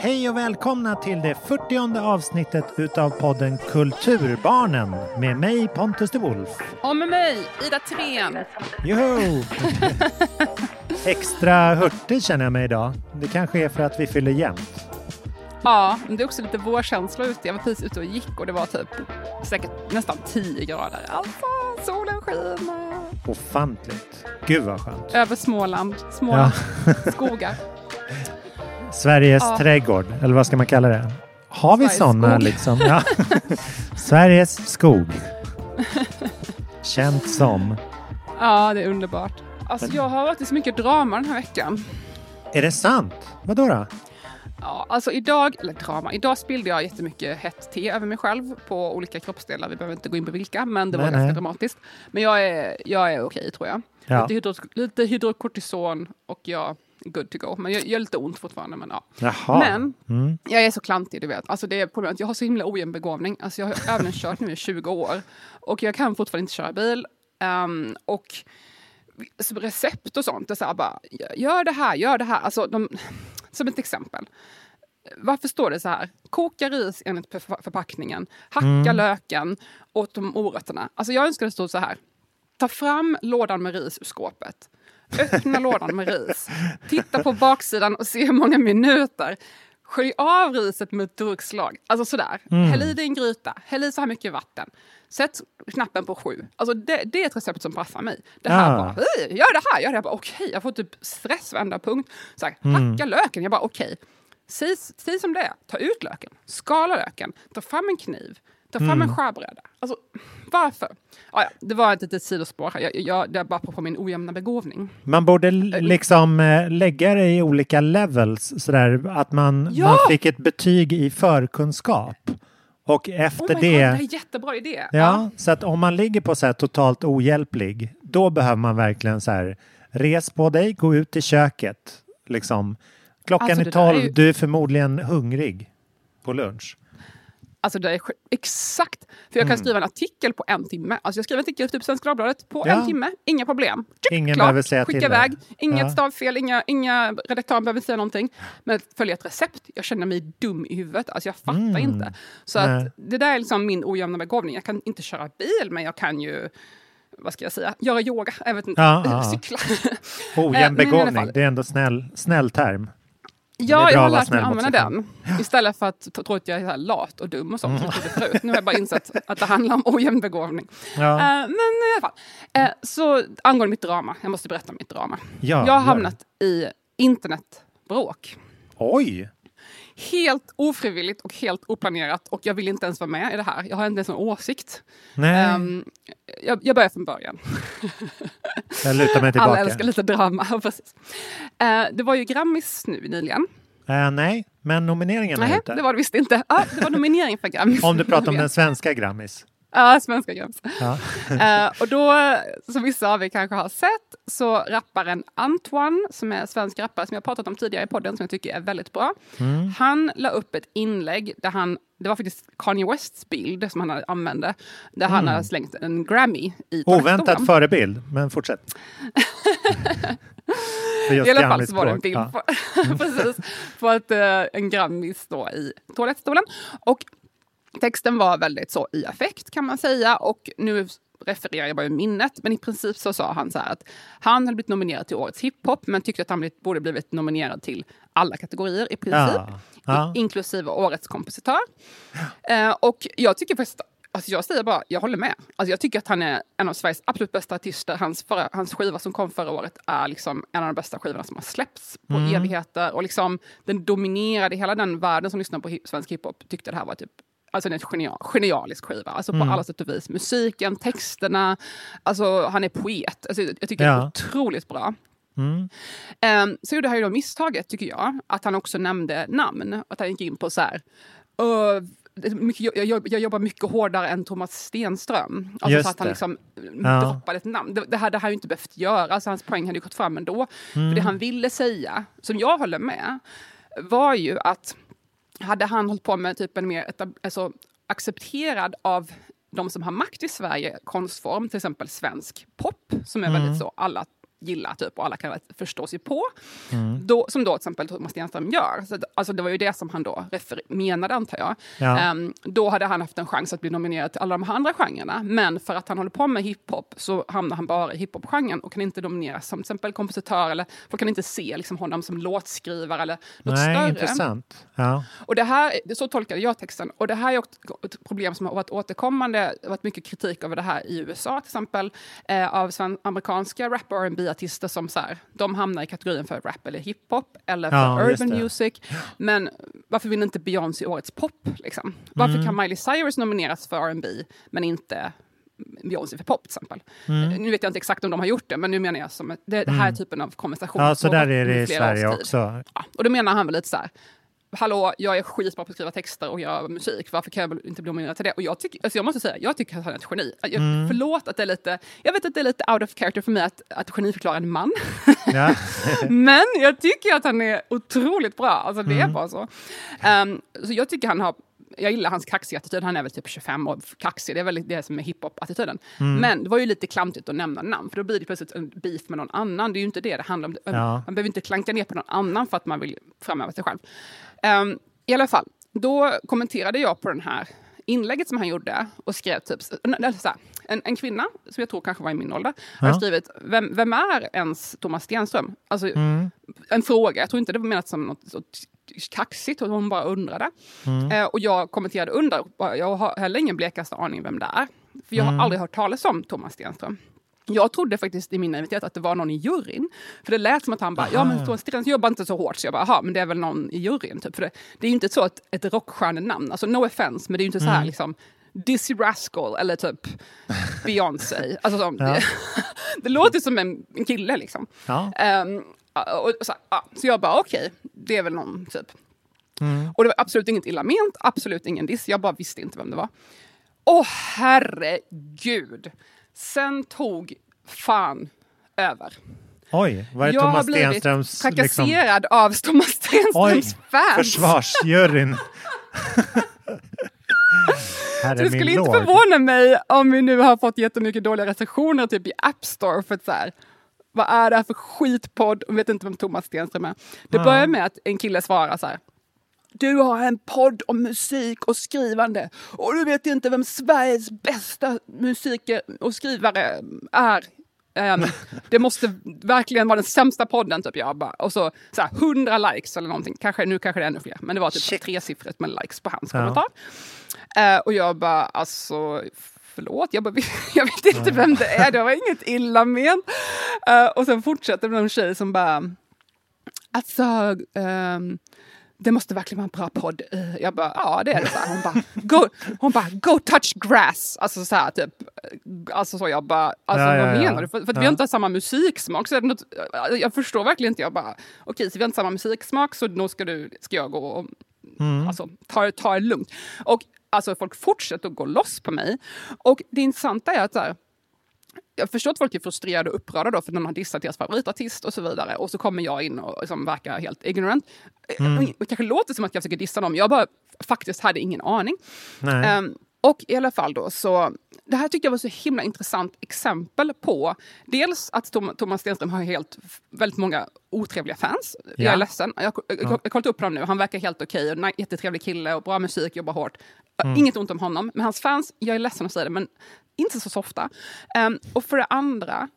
Hej och välkomna till det 40 avsnittet utav podden Kulturbarnen med mig Pontus de Wolf. Och med mig, Ida Thyrén. Joho! Extra hurtig känner jag mig idag. Det kanske är för att vi fyller jämnt. Ja, men det är också lite vårkänsla ute. Jag var precis ute och gick och det var typ säkert nästan 10 grader. Alltså, solen skiner. Ofantligt. Gud vad skönt. Över Småland, Småland, skogar. Sveriges Ja. trädgård, eller vad ska man kalla det? Har vi Sveriges sådana skog. liksom? Ja. Sveriges skog. Känt som. Ja, det är underbart. Alltså jag har varit i så mycket drama den här veckan. Är det sant? Vadå då? Ja, alltså idag, eller drama, idag spillde jag jättemycket hett te över mig själv på olika kroppsdelar. Vi behöver inte gå in på vilka, men det var Nej, ganska nej. dramatiskt. Men jag är, jag är okej tror jag. Ja. Lite, hydro, lite hydrokortison och jag good to go. Men jag gör lite ont fortfarande. Men, ja. Jaha. men Mm. jag är så klantig, du vet. Alltså, det är problemet. Jag har så himla ojämn begåvning. Alltså, jag har även kört nu i 20 år och jag kan fortfarande inte köra bil. Ehm, och recept och sånt, det är så här bara, gör det här, gör det här. Alltså, de, som ett exempel. Varför står det så här? Koka ris enligt förpackningen. Hacka löken och de morötterna. Alltså jag önskar det stod så här. Ta fram lådan med ris ur skåpet. Öppna lådan med ris. Titta på baksidan och se hur många minuter. Skölj av riset med ett durkslag. Alltså sådär. Häll i det i en gryta. Häll i så här mycket vatten. Sätt knappen på sju. Alltså det, det är ett recept som passar mig. Det här Ah. bara, "Hej, gör det här, gör det här. Jag bara, Okej, jag får typ stress varenda punkt. Så här, Hacka löken. Jag bara okej. Säg, säg som det är. Ta ut löken. Skala löken. Ta fram en kniv. Ta fram en skärbräda. Alltså, varför? Ah, ja, det var ett litet sidospår. Jag, jag, det är bara på min ojämna begåvning. Man borde l- liksom eh, lägga det i olika levels sådär att man, Ja! man fick ett betyg i förkunskap. Och efter Oh my God, det, det är jättebra idé. ja, så att om man ligger på så här totalt ohjälplig, då behöver man verkligen så här res på dig, gå ut i köket. Liksom. Klockan Alltså, det är tolv, ju- du är förmodligen hungrig på lunch. Alltså det är exakt. För jag kan skriva en artikel på en timme. Alltså jag skriver en artikel typ Svenska Dagbladet på Ja. en timme. Inga problem. Tjup, Ingen klart. behöver säga Skicka till iväg. Inget Ja. stavfel, inga, inga redaktörer behöver säga någonting. Men följa ett recept. Jag känner mig dum i huvudet. Alltså jag fattar inte. Så Mm. Nej. att det där är liksom min ojämna begåvning. Jag kan inte köra bil, men jag kan ju vad ska jag säga, göra yoga. Jag vet inte, Ja, cykla. Ojämn begåvning, det är ändå snäll, snäll term. Ja, jag har att lärt mig mot använda den. Istället för att tro att jag är lat och dum och sånt. förut. Nu har jag bara insett att det handlar om ojämn begåvning. Ja. Eh, men i alla fall. Eh, så angående mitt drama, jag måste berätta om mitt drama. Ja, jag har hamnat i internetbråk. Oj! Helt ofrivilligt och helt oplanerat och jag vill inte ens vara med i det här. Jag har inte ens en åsikt. Nej, Ehm, jag, jag börjar från början. jag lutar mig Alla tillbaka. älskar lite drama. Precis. Eh, det var ju Grammis nu nyligen. Eh, nej, men nomineringen är Nej, ute. det var det visst inte. Ah, det var nominering för Grammis. Om du pratar om den svenska Grammis. Ja, svenska Grammis. Ja. Eh, och då, som vissa av er kanske har sett, så rapparen Antoine, som är svensk rappare som jag pratat om tidigare i podden, som jag tycker är väldigt bra. Mm. Han la upp ett inlägg där han, det var faktiskt Kanye Wests bild som han använde, där han har slängt en Grammy i Mm. Oväntat förebild, men fortsätt. I alla fall så var det en bild Ja. på, precis, på att eh, en Grammis då i toalettstolen. Och texten var väldigt så i affekt kan man säga. Och nu refererar jag bara ur minnet, men i princip så sa han så att han hade blivit nominerad till årets hiphop, men tyckte att han blivit, borde blivit nominerad till alla kategorier i princip, Ja. Ja. i- inklusive årets kompositör. Eh, och jag tycker faktiskt Alltså jag säger bara, jag håller med. Alltså jag tycker att han är en av Sveriges absolut bästa artister. Hans, förra, hans skiva som kom förra året är liksom en av de bästa skivorna som har släppts på Mm. evigheter. Och liksom, den dominerade hela den världen som lyssnar på hip, svensk hiphop. Tyckte det här var typ Alltså en genial, genialisk skiva, alltså Mm. på alla sätt och vis. Musiken, texterna, alltså han är poet. Alltså jag tycker det Ja. är otroligt bra. Mm. Um, så gjorde han ju då misstaget, tycker jag, att han också nämnde namn. Att han gick in på så här... "Öh, det är mycket, jag, jag, jobbar mycket hårdare än Thomas Stenström. Alltså Just så att han det. liksom Ja. droppade ett namn. Det, det hade han ju inte behövt göra, alltså hans poäng hade ju gått fram ändå. För Mm. det han ville säga, som jag håller med, var ju att hade han hållit på med typ en mer alltså, accepterad av de som har makt i Sverige konstform, till exempel svensk pop, som är Mm. väldigt så alla gillar typ och alla kan förstå sig på. Mm. Då, som då till exempel Thomas Stenström gör. Så, alltså, det var ju det som han då menade antar jag. Ja. Ehm, då hade han haft en chans att bli nominerad till alla de här andra genrerna. Men för att han håller på med hiphop så hamnar han bara i hiphop-genren och kan inte nomineras som till exempel kompositör eller folk kan inte se liksom, honom som låtskrivare eller något Nej, större. intressant. Ja. Och det här, så tolkade jag texten. Och det här är också ett problem som har varit återkommande. Det har varit mycket kritik över det här i USA till exempel. Eh, av sven- amerikanska rap och R&B artister som så här, de hamnar i kategorin för rap eller hiphop eller för Ja, urban music. Men varför vinner inte Beyoncé årets pop? Liksom? Varför Mm. kan Miley Cyrus nomineras för R&B men inte Beyoncé för pop till exempel? Mm. Nu vet jag inte exakt om de har gjort det, men nu menar jag som det, det här är typen av konversation. ja, så där är det i Sverige också. Ja, och då menar han väl lite så här, hallå, jag är skitbra på att skriva texter och göra musik, varför kan jag inte bli nominerad till det? Och jag, tycker, alltså jag måste säga, jag tycker att han är ett geni. Jag, Mm. Förlåt att det är lite, jag vet att det är lite out of character för mig att, att geniförklara en man, Ja. men jag tycker att han är otroligt bra, alltså det Mm. är bara så. Ehm, så jag tycker han har jag gillar hans kaxiga attityd, han är väl typ 25 och kaxig, det är väl det som är hiphop-attityden. Mm. Men det var ju lite klantigt att nämna namn, för då blir det plötsligt en beef med någon annan. Det är ju inte det det handlar om. Ja. Man behöver inte klanka ner på någon annan för att man vill framhäva sig själv. Ehm, I alla fall, då kommenterade jag på den här inlägget som han gjorde och skrev typ, så här, en, en kvinna, som jag tror kanske var i min ålder, har Ja. skrivit, vem, vem är ens Thomas Stenström? Alltså, Mm. en fråga, jag tror inte det var menat som något så kaxigt, och hon bara undrade. Mm. Eh, och jag kommenterade under, jag har heller ingen blekaste aning vem det är. För jag har Mm. aldrig hört talas om Thomas Stenström. Jag trodde faktiskt i min naivitet att det var någon i juryn. För det lät som att han bara, ja men Thomas Stenström jobbar inte så hårt. Så jag bara, aha, men det är väl någon i juryn. Typ. För det, det är ju inte så att ett rockstjärnenamn, alltså no offense, men det är ju inte så här liksom Dizzy Rascal eller typ Beyoncé. Alltså, så, Ja. det, det låter som en, en kille liksom. Ja. Ehm, och, så, ja, så jag bara, okej, det är väl någon typ. Mm. Och det var absolut inget illa ment, absolut ingen diss. Jag bara visste inte vem det var. Åh herregud! Sen tog fan över. Oj, vad är jag har Thomas blivit Stenströms... Liksom, trakasserad av Thomas oj, Stenströms fans. försvarsjuryn. Herre Så det skulle inte lord. förvåna mig om vi nu har fått jättemycket dåliga recensioner typ i App Store för att så här, vad är det här för skitpodd? Och vet inte vem Thomas Stenström är. Det börjar med att en kille svarar så här. Du har en podd om musik och skrivande och du vet inte vem Sveriges bästa musiker och skrivare är. Ehm, det måste verkligen vara den sämsta podden, typ jag bara. Och så, så här, 100 likes eller någonting. Kanske, nu kanske det är ännu fler, men det var typ Shit. tresiffrigt med likes på hans Ja. kommentar. Eh, och jag bara, alltså, förlåt, jag, bara, jag vet inte vem det är, det var inget illa ment. Eh, och sen fortsätter med någon tjej som bara, alltså, ehm, det måste verkligen vara en bra podd. Eh, Jag bara, ja det är det. Så här. Hon bara, go, hon bara, go touch grass. Alltså så här typ. Alltså så jag bara, alltså Ja, ja, vad ja. menar du? För, för att vi Ja. har inte samma musiksmak. Så är det något, jag förstår verkligen inte. Jag bara, okej så vi har inte samma musiksmak så då ska, du, ska jag gå och Mm. alltså, ta, ta det lugnt. Och alltså folk fortsätter att gå loss på mig. Och det intressanta är att så här, jag förstår att folk är frustrerade och upprörda då för någon har dissat deras favoritartist och så vidare. Och så kommer jag in och liksom verkar helt ignorant. Mm. Det kanske låter som att jag försöker dissa dem. Jag bara faktiskt hade ingen aning. Ehm, och i alla fall då så, det här tyckte jag var så himla intressant exempel på dels att Tom, Thomas Stenström har helt, väldigt många otrevliga fans. Jag Ja. är ledsen, jag har jag, jag, kollat upp honom nu, han verkar helt okej, och en jättetrevlig kille och bra musik, jobbar hårt. Inget ont om honom, men hans fans, jag är ledsen att säga det, men inte så ofta. Ehm, och för det andra,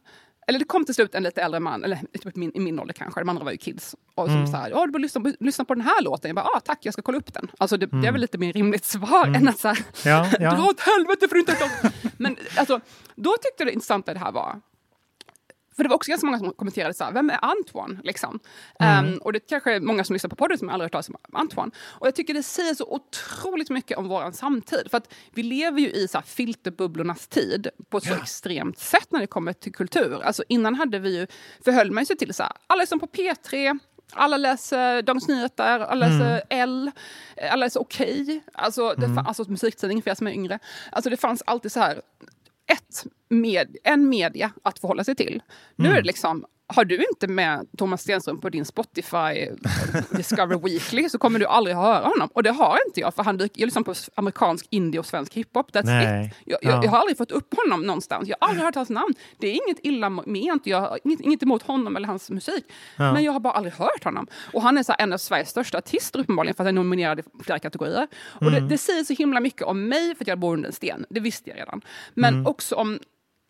eller det kom till slut en lite äldre man, eller typ min, i min ålder kanske, de andra var ju kids. Och som Mm. här, "Ja, du bör lyssna, lyssna på den här låten. Jag bara, ah, tack, jag ska kolla upp den. Alltså det, det Mm. är väl lite mer rimligt svar än att så här, Ja, dra ja. åt helvete för du inte har Men alltså, då tyckte jag det intressanta det här var, för det var också ganska många som kommenterade så här, vem är Antoine? Liksom. Ehm, och det är kanske många som lyssnar på podden som aldrig hört talas om Antoine. Och jag tycker det säger så otroligt mycket om vår samtid. För att vi lever ju i så här, filterbubblornas tid på ett så extremt sätt när det kommer till kultur. Alltså innan hade vi ju, förhöll man sig till så här, alla som på P3, alla läser Dagens Nyheter, alla läser L, alla läser Okej, alltså, det fa- alltså musiktidning för er som är yngre. Alltså det fanns alltid så här ett med, en media att förhålla sig till. Nu är det liksom, har du inte med Thomas Stenström på din Spotify Discover Weekly så kommer du aldrig höra honom. Och det har inte jag, för han dyker, jag lyssnar på amerikansk indie och svensk hiphop. That's Nej. it. Jag, Ja. jag, jag har aldrig fått upp honom någonstans. Jag har aldrig hört hans namn. Det är inget illa ment, jag har inget, inget emot honom eller hans musik. Ja. Men jag har bara aldrig hört honom. Och han är så en av Sveriges största artister uppenbarligen för att han är nominerad i flera kategorier. Och Mm. det, det säger så himla mycket om mig för att jag bor under en sten. Det visste jag redan. Men Mm. också om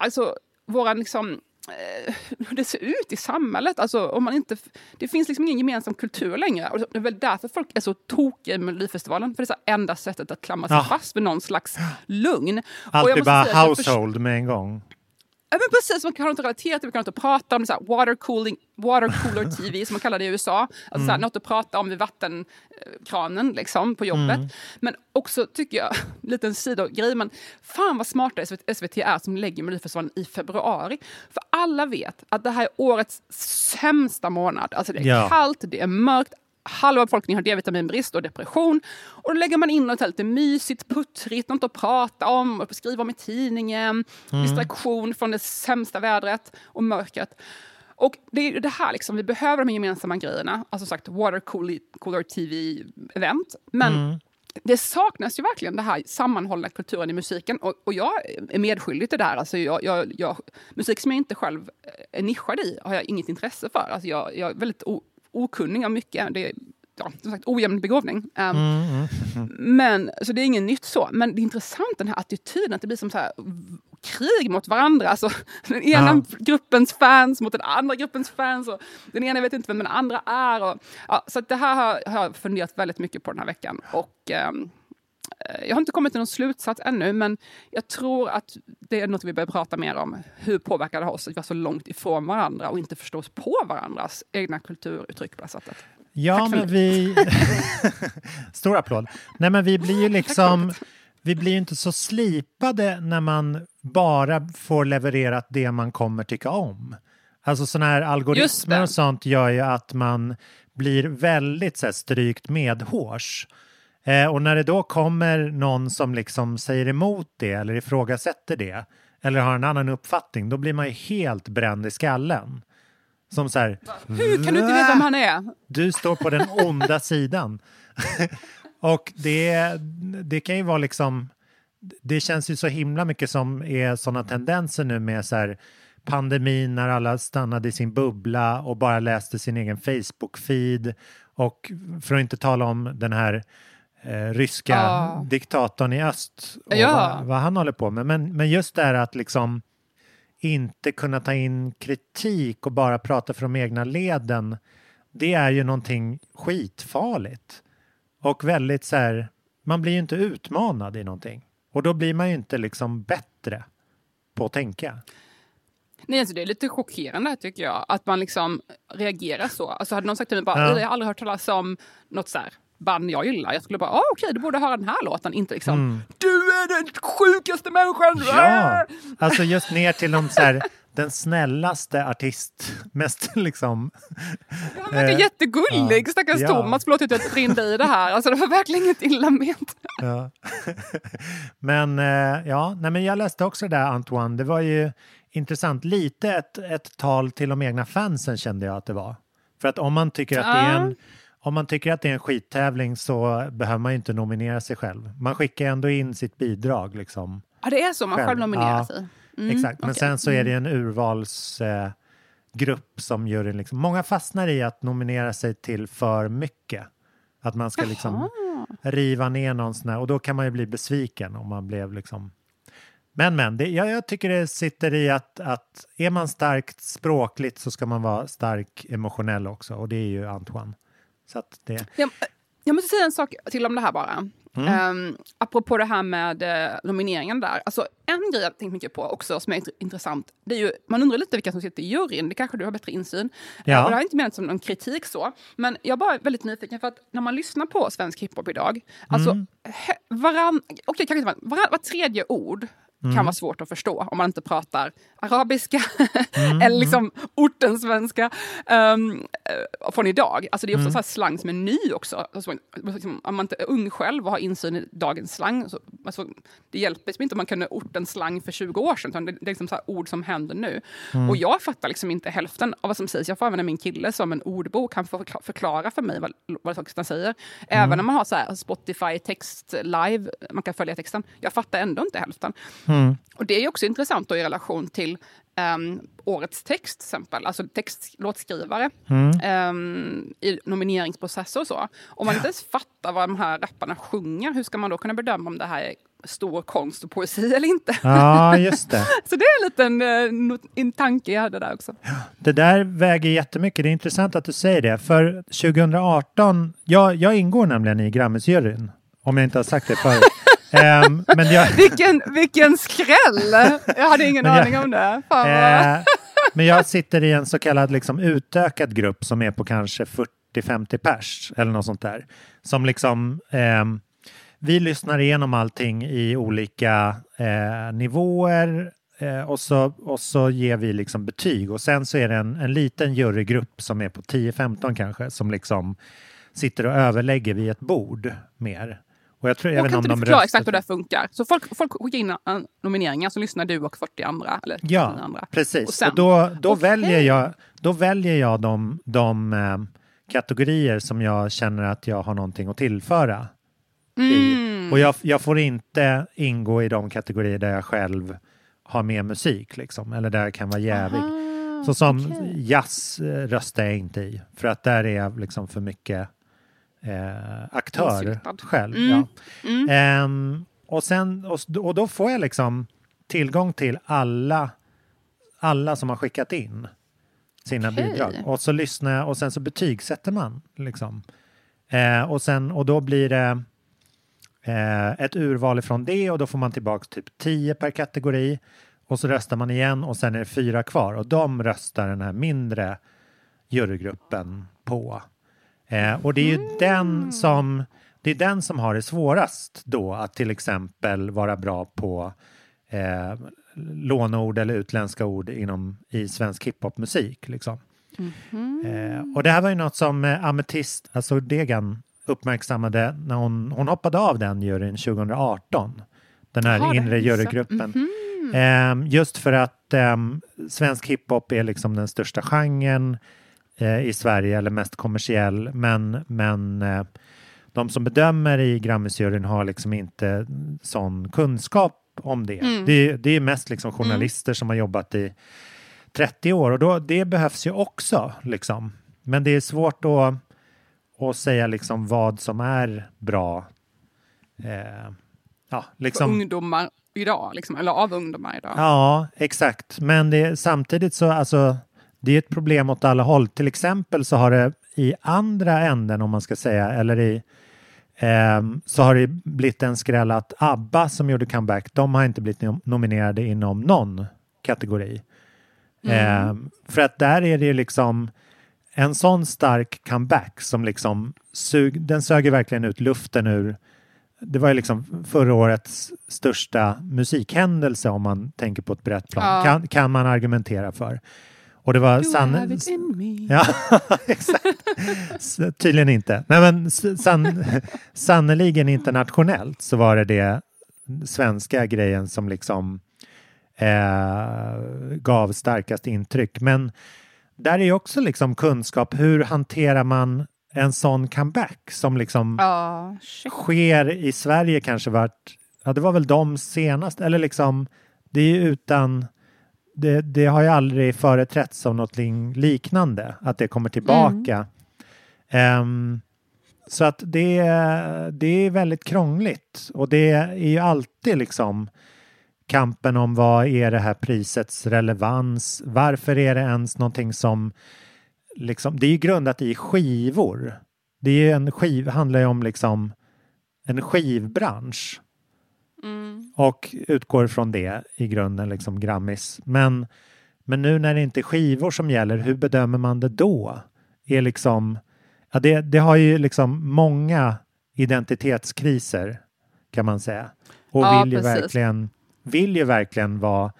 alltså, våran liksom eh, hur det ser ut i samhället. Alltså, om man inte, det finns liksom ingen gemensam kultur längre. Och det är väl därför folk är så tokiga med Melodifestivalen. För det är så enda sättet att klamra sig Ja. fast vid någon slags lugn. Och jag Allt är måste bara household med en gång. Ja, men precis, man kan inte relatera till, vi kan inte prata om det, så här, water, cooling, water cooler TV som man kallar det i USA. Alltså, så här, något att prata om vid vattenkranen liksom, på jobbet. Men också tycker jag, liten sidogrej, men fan vad smarta SVT är som lägger Melodifestivalen i februari. För alla vet att det här är årets sämsta månad. Alltså det är Ja. kallt, det är mörkt, halva befolkningen har D-vitaminbrist och depression. Och då lägger man in något lite mysigt, puttrigt, något att prata om, och skriva om i tidningen, distraktion från det sämsta vädret och mörkret. Och det är det här liksom, vi behöver de gemensamma grejerna, alltså sagt water cooler, cooler TV-event. Men det saknas ju verkligen det här sammanhållna kulturen i musiken och, och jag är medskyldig till det här. Alltså jag, jag, jag, musik som jag inte själv är nischad i har jag inget intresse för. Alltså jag, jag är väldigt okunnig om mycket. Det är ja, som sagt ojämn begåvning. Um, Men, så det är inget nytt så. Men det är intressant den här attityden, att det blir som så här krig mot varandra. Alltså, den ena Ja. gruppens fans mot den andra gruppens fans. Och den ena vet inte vem den andra är. Och, ja, så det här har, har jag funderat väldigt mycket på den här veckan. Och, eh, jag har inte kommit till någon slutsats ännu, men jag tror att det är något vi behöver prata mer om. Hur påverkar det oss att vara så långt ifrån varandra och inte förstå oss på varandras egna kulturuttryck på det sättet? Ja, men vi... Stor applåd. Nej, men vi blir ju liksom... Vi blir ju inte så slipade när man bara får levererat det man kommer tycka om. Alltså sådana här algoritmer och sånt gör ju att man blir väldigt så här, strykt medhårs. Eh, och när det då kommer någon som liksom säger emot det eller ifrågasätter det eller har en annan uppfattning, då blir man ju helt bränd i skallen. Som så här, Hur kan du inte veta vem han är? du står på den onda sidan. och det, det kan ju vara liksom, det känns ju så himla mycket som är sådana tendenser nu med så här pandemin när alla stannade i sin bubbla och bara läste sin egen Facebook-feed. Och för att inte tala om den här eh, ryska Ja. diktatorn i öst och Ja. vad, vad han håller på med. Men, men just det här att liksom inte kunna ta in kritik och bara prata för de egna leden, det är ju någonting skitfarligt. Och väldigt så här, man blir ju inte utmanad i någonting. Och då blir man ju inte liksom bättre på att tänka. Nej, alltså det är lite chockerande tycker jag, att man liksom reagerar så. Alltså hade någon sagt till mig bara, Ja. jag har aldrig hört talas om något så här band jag gillar. Jag skulle bara, ah, okej, du borde höra den här låten. Inte liksom, du är den sjukaste människan! Mm. Ja, alltså just ner till de så här, den snällaste artist, mest liksom. Han verkar Eh, jättegullig, ja. stackars Ja. Thomas. Förlåt att jag rinner i det här. Alltså det var verkligen inget illa ment. Ja. men eh, ja, nej, men jag läste också det där Antoine. Det var ju intressant. Lite ett, ett tal till de egna fansen kände jag att det var. För att om man tycker att det är en om man tycker att det är en skittävling så behöver man ju inte nominera sig själv. Man skickar ändå in sitt bidrag liksom. Ja, det är så, man Själv. själv nominerar Ja. sig. Mm, Exakt, men okej. sen så är det en urvalsgrupp eh, som juryn liksom. Många fastnar i att nominera sig till för mycket. Att man ska liksom riva ner någon sån här, och då kan man ju bli besviken om man blev liksom Men men, det, jag, jag tycker det sitter i att, att är man starkt språkligt så ska man vara stark emotionell också och det är ju Antoine. Så att det... Jag, jag måste säga en sak till om det här bara. Mm. Um, apropå det här med uh, nomineringen där. Alltså, en grej jag tänkt mycket på också som är intressant, det är ju, man undrar lite vilka som sitter i juryn, det kanske du har bättre insyn. Ja. Uh, det har inte menat som någon kritik så, men jag är bara väldigt nyfiken för att när man lyssnar på svensk hiphop idag, alltså mm. varann, okay, kanske inte varann, var tredje ord Mm. kan vara svårt att förstå om man inte pratar arabiska mm. eller liksom ortensvenska um, från idag. Alltså det är också mm. så slang som är ny också. Alltså, liksom, om man inte är ung själv och har insyn i dagens slang, så, alltså, det hjälper liksom inte om man kunde ortens slang för 20 år sedan, utan det, det är liksom så ord som händer nu. Mm. Och jag fattar liksom inte hälften av vad som sägs. Jag får använda min kille som en ordbok, han får förklara för mig vad, vad säger. Även mm. när man har så Spotify text live, man kan följa texten. Jag fattar ändå inte hälften. Mm. Och det är också intressant då i relation till um, årets text, till exempel, alltså textlåtskrivare mm. um, i nomineringsprocesser och så. Om man inte ens fattar vad de här rapparna sjunger, hur ska man då kunna bedöma om det här är stor konst och poesi eller inte? Ja, just det. så det är en liten uh, en tanke jag hade där också. Det där väger jättemycket. Det är intressant att du säger det. För 2018, jag, jag ingår nämligen i Grammisjuryn, om jag inte har sagt det förut. um, men jag... vilken, vilken skräll! Jag hade ingen jag, aning om det. Uh, men jag sitter i en så kallad liksom, utökad grupp som är på kanske 40-50 pers eller något sånt där. Som liksom, um, vi lyssnar igenom allting i olika uh, nivåer uh, och, så, och så ger vi liksom betyg och sen så är det en, en liten jurygrupp som är på 10-15 kanske som liksom sitter och överlägger vid ett bord mer. Och jag, tror, jag, kan inte förklara exakt hur det funkar. Så folk, folk skickar in nomineringar så lyssnar du och 40 andra. Eller ja, andra. precis. Och, sen, och då, då, okay. väljer jag, då väljer jag de, de eh, kategorier som jag känner att jag har någonting att tillföra. Mm. Och jag, jag, får inte ingå i de kategorier där jag själv har med musik, liksom, eller där jag kan vara jävig. Aha, så som okay. jazz eh, röstar jag inte i, för att där är jag liksom för mycket eh, aktör Insultad. själv. Mm. Ja. Mm. Um, och, sen, och, och då får jag liksom tillgång till alla, alla som har skickat in sina okay. bidrag. Och så lyssnar jag och sen så betygsätter man. Liksom. Eh, och, sen, och då blir det eh, ett urval ifrån det och då får man tillbaka typ 10 per kategori. Och så röstar man igen och sen är det fyra kvar och de röstar den här mindre jurygruppen på. Eh, och det är ju mm. den som det är den som har det svårast då att till exempel vara bra på eh, låneord eller utländska ord inom, i svensk hiphopmusik. Liksom. Mm. Eh, och det här var ju något som eh, Ametist, alltså Degan, uppmärksammade när hon, hon hoppade av den juryn 2018. Den här Aha, inre jurygruppen. Mm -hmm. eh, just för att eh, svensk hiphop är liksom den största genren i Sverige eller mest kommersiell. Men, men eh, de som bedömer i Grammisjuryn har liksom inte sån kunskap om det. Mm. Det, det, är mest liksom journalister mm. som har jobbat i 30 år och då, det behövs ju också. Liksom. Men det är svårt att, att säga liksom vad som är bra. Eh, ja, liksom. För ungdomar idag, liksom, eller av ungdomar idag. Ja, exakt. Men det, samtidigt så, alltså, det är ett problem åt alla håll. Till exempel så har det i andra änden, om man ska säga, eller i eh, så har det blivit en skräll att ABBA som gjorde comeback, de har inte blivit nominerade inom någon kategori. Mm. Eh, för att där är det ju liksom en sån stark comeback som liksom sug, den söger verkligen ut luften ur det var ju liksom förra årets största musikhändelse om man tänker på ett brett plan, ja. kan, kan man argumentera för. Och det var sann... Ja, exakt. Tydligen inte. Nej, men san... sannoliken internationellt så var det det svenska grejen som liksom eh, gav starkast intryck. Men där är ju också liksom kunskap. Hur hanterar man en sån comeback som liksom oh, sker i Sverige kanske vart... Ja, det var väl de senast, eller liksom det är ju utan det, det, har ju aldrig företrätts av något liknande, att det kommer tillbaka. Mm. Um, så att det, det är väldigt krångligt och det är ju alltid liksom kampen om vad är det här prisets relevans? Varför är det ens någonting som liksom, det är ju grundat i skivor. Det är ju en skiv, handlar ju om liksom en skivbransch. Mm. Och utgår från det i grunden, liksom Grammis. Men, men nu när det inte är skivor som gäller, hur bedömer man det då? Är liksom, ja, det, det har ju liksom många identitetskriser kan man säga. Och Ja, vill, ju precis. verkligen, vill ju verkligen vara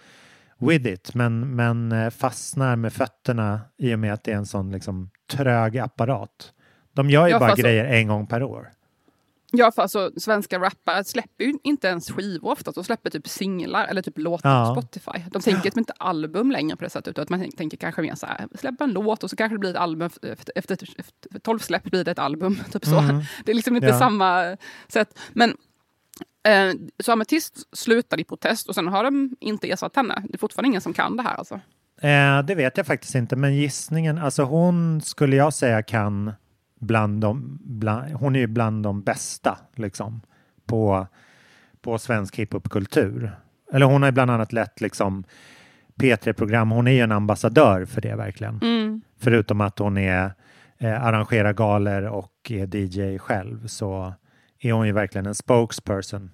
with it, men, men eh, fastnar med fötterna i och med att det är en sån liksom trög apparat. De gör ju Ja, bara fast så- grejer en gång per år. Ja, för alltså svenska rappare släpper ju inte ens skivor ofta. De släpper typ singlar eller typ låtar Ja. på Spotify. De tänker typ inte album längre på det sättet. Utan man tänker kanske mer så här, släppa en låt och så kanske det blir ett album. Efter, efter, efter 12 släpp blir det ett album. Typ så. Mm. Det är liksom inte Ja. samma sätt. Men eh, så Ametist slutade i protest och sen har de inte ersatt henne. Det är fortfarande ingen som kan det här alltså. Eh, det vet jag faktiskt inte, men gissningen, alltså hon skulle jag säga kan bland de, bland, hon är ju bland de bästa liksom på, på svensk hiphopkultur. Eller hon har bland annat lett liksom P3-program, hon är ju en ambassadör för det verkligen. Mm. Förutom att hon är eh, arrangerar galer och är DJ själv så är hon ju verkligen en spokesperson.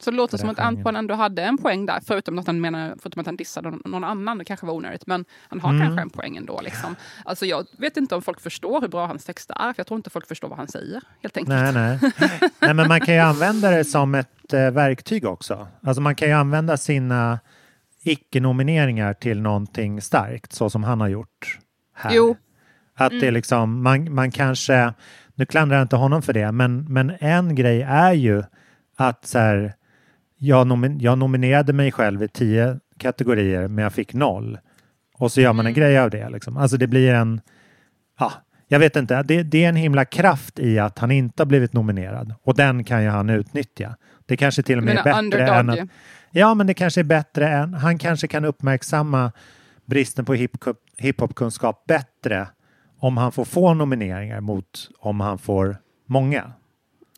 Så det låter som att. Antoine ändå hade en poäng där. Förutom att han, menar, förutom att han dissade någon, annan. Det kanske var onödigt. Men han har Mm. kanske en poäng ändå. Liksom. Alltså, jag vet inte om folk förstår hur bra hans texter är. För jag tror inte folk förstår vad han säger. Helt enkelt. Nej, nej. nej, men man kan ju använda det som ett eh, verktyg också. Alltså man kan ju använda sina icke-nomineringar till någonting starkt, så som han har gjort här. Jo. Att det är liksom, man, man kanske, nu klandrar jag inte honom för det, men, men en grej är ju att så här, jag, nomin, jag nominerade mig själv i tio kategorier, men jag fick noll. Och så gör man en grej av det. Liksom. Alltså det blir en, ja, jag vet inte, det, det är en himla kraft i att han inte har blivit nominerad. Och den kan ju han utnyttja. Det kanske till och med är menar bättre än ju. att... Ja, men det kanske är bättre än... Han kanske kan uppmärksamma bristen på hip- hiphopkunskap bättre om han får få nomineringar mot om han får många.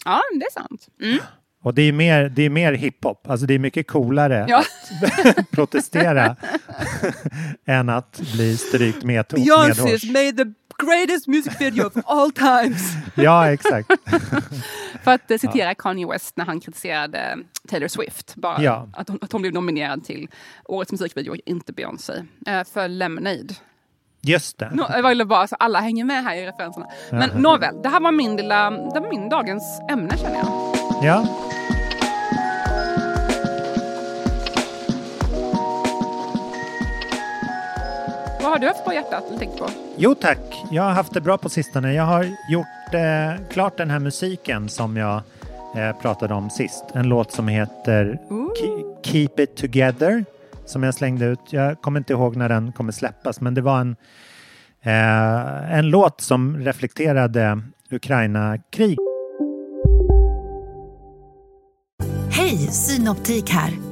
Ja, det är sant. Mm. Och det är mer, det är mer hiphop, alltså det är mycket coolare Ja. att protestera än att bli strykt med medhårs. made the greatest music video of all times. Ja, exakt. För att eh, citera Kanye West när han kritiserade Taylor Swift. Bara Ja. att, hon, att hon blev nominerad till årets musikvideo, inte Beyoncé. Eh, för Lemonade. Just det. Nå, jag ville bara så alla hänger med här i referenserna. Men nåväl, det här var min, lilla, det var min dagens ämne känner jag. Ja. Har du haft på hjärtat eller tänkt på? Jo tack, jag har haft det bra på sistone. Jag har gjort eh, klart den här musiken som jag eh, pratade om sist. En låt som heter Ke- Keep It Together som jag slängde ut. Jag kommer inte ihåg när den kommer släppas men det var en, eh, en låt som reflekterade Ukraina-krig. Hej, Synoptik här.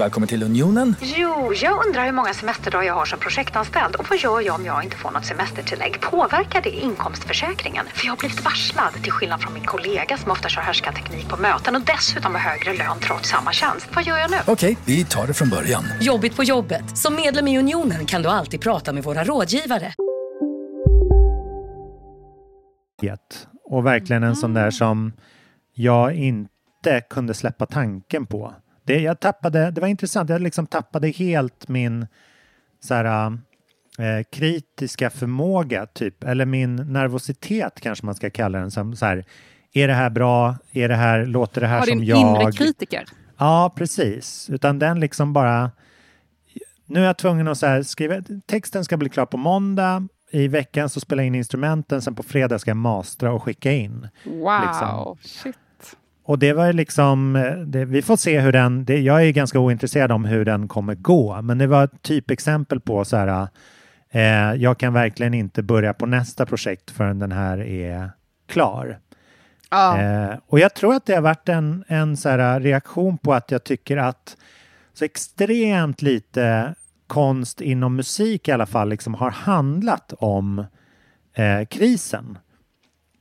Välkommen till Unionen. Jo, jag undrar hur många semesterdagar jag har som projektanställd och vad gör jag om jag inte får något semestertillägg? Påverkar det inkomstförsäkringen? För jag har blivit varslad, till skillnad från min kollega som ofta kör härskarteknik på möten och dessutom har högre lön trots samma tjänst. Vad gör jag nu? Okej, vi tar det från början. Jobbigt på jobbet. Som medlem i Unionen kan du alltid prata med våra rådgivare. Och verkligen en sån där som jag inte kunde släppa tanken på. Det, jag tappade, det var intressant, jag liksom tappade helt min så här, eh, kritiska förmåga, typ, eller min nervositet kanske man ska kalla den. Som, så här, är det här bra? Är det här, låter det här Har som din jag? inre kritiker? Ja, precis. Utan den liksom bara... Nu är jag tvungen att så här skriva... Texten ska bli klar på måndag. I veckan så spelar jag in instrumenten. Sen på fredag ska jag mastra och skicka in. Wow, Liksom. shit. Och det var liksom, eh, det, vi får se hur den, det, jag är ganska ointresserad om hur den kommer gå, men det var ett typexempel på så här, eh, jag kan verkligen inte börja på nästa projekt förrän den här är klar. Ja. Eh, och jag tror att det har varit en, en så här reaktion på att jag tycker att så extremt lite konst inom musik i alla fall liksom har handlat om eh, krisen.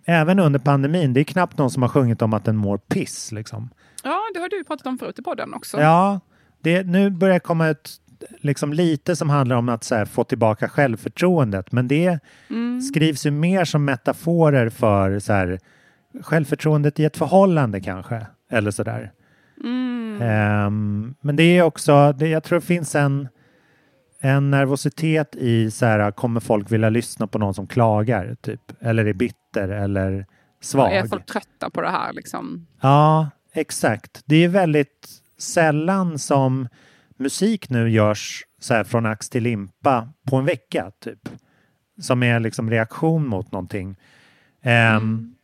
Även under pandemin. Det är knappt någon som har sjungit om att den mår piss. Liksom. ja, det har du pratat om förut i podden också. Ja, det, nu börjar det komma ut liksom lite som handlar om att så här, få tillbaka självförtroendet. Men det Mm. skrivs ju mer som metaforer för så här, självförtroendet i ett förhållande kanske. Eller sådär. Mm. Ehm, men det är också, det, jag tror det finns en, en nervositet i så här, kommer folk vilja lyssna på någon som klagar? Typ? Eller är bitter eller svag? Är folk trötta på det här liksom? Ja, exakt. Det är väldigt sällan som musik nu görs så här från ax till limpa på en vecka, typ. Som är liksom reaktion mot någonting. Ehm,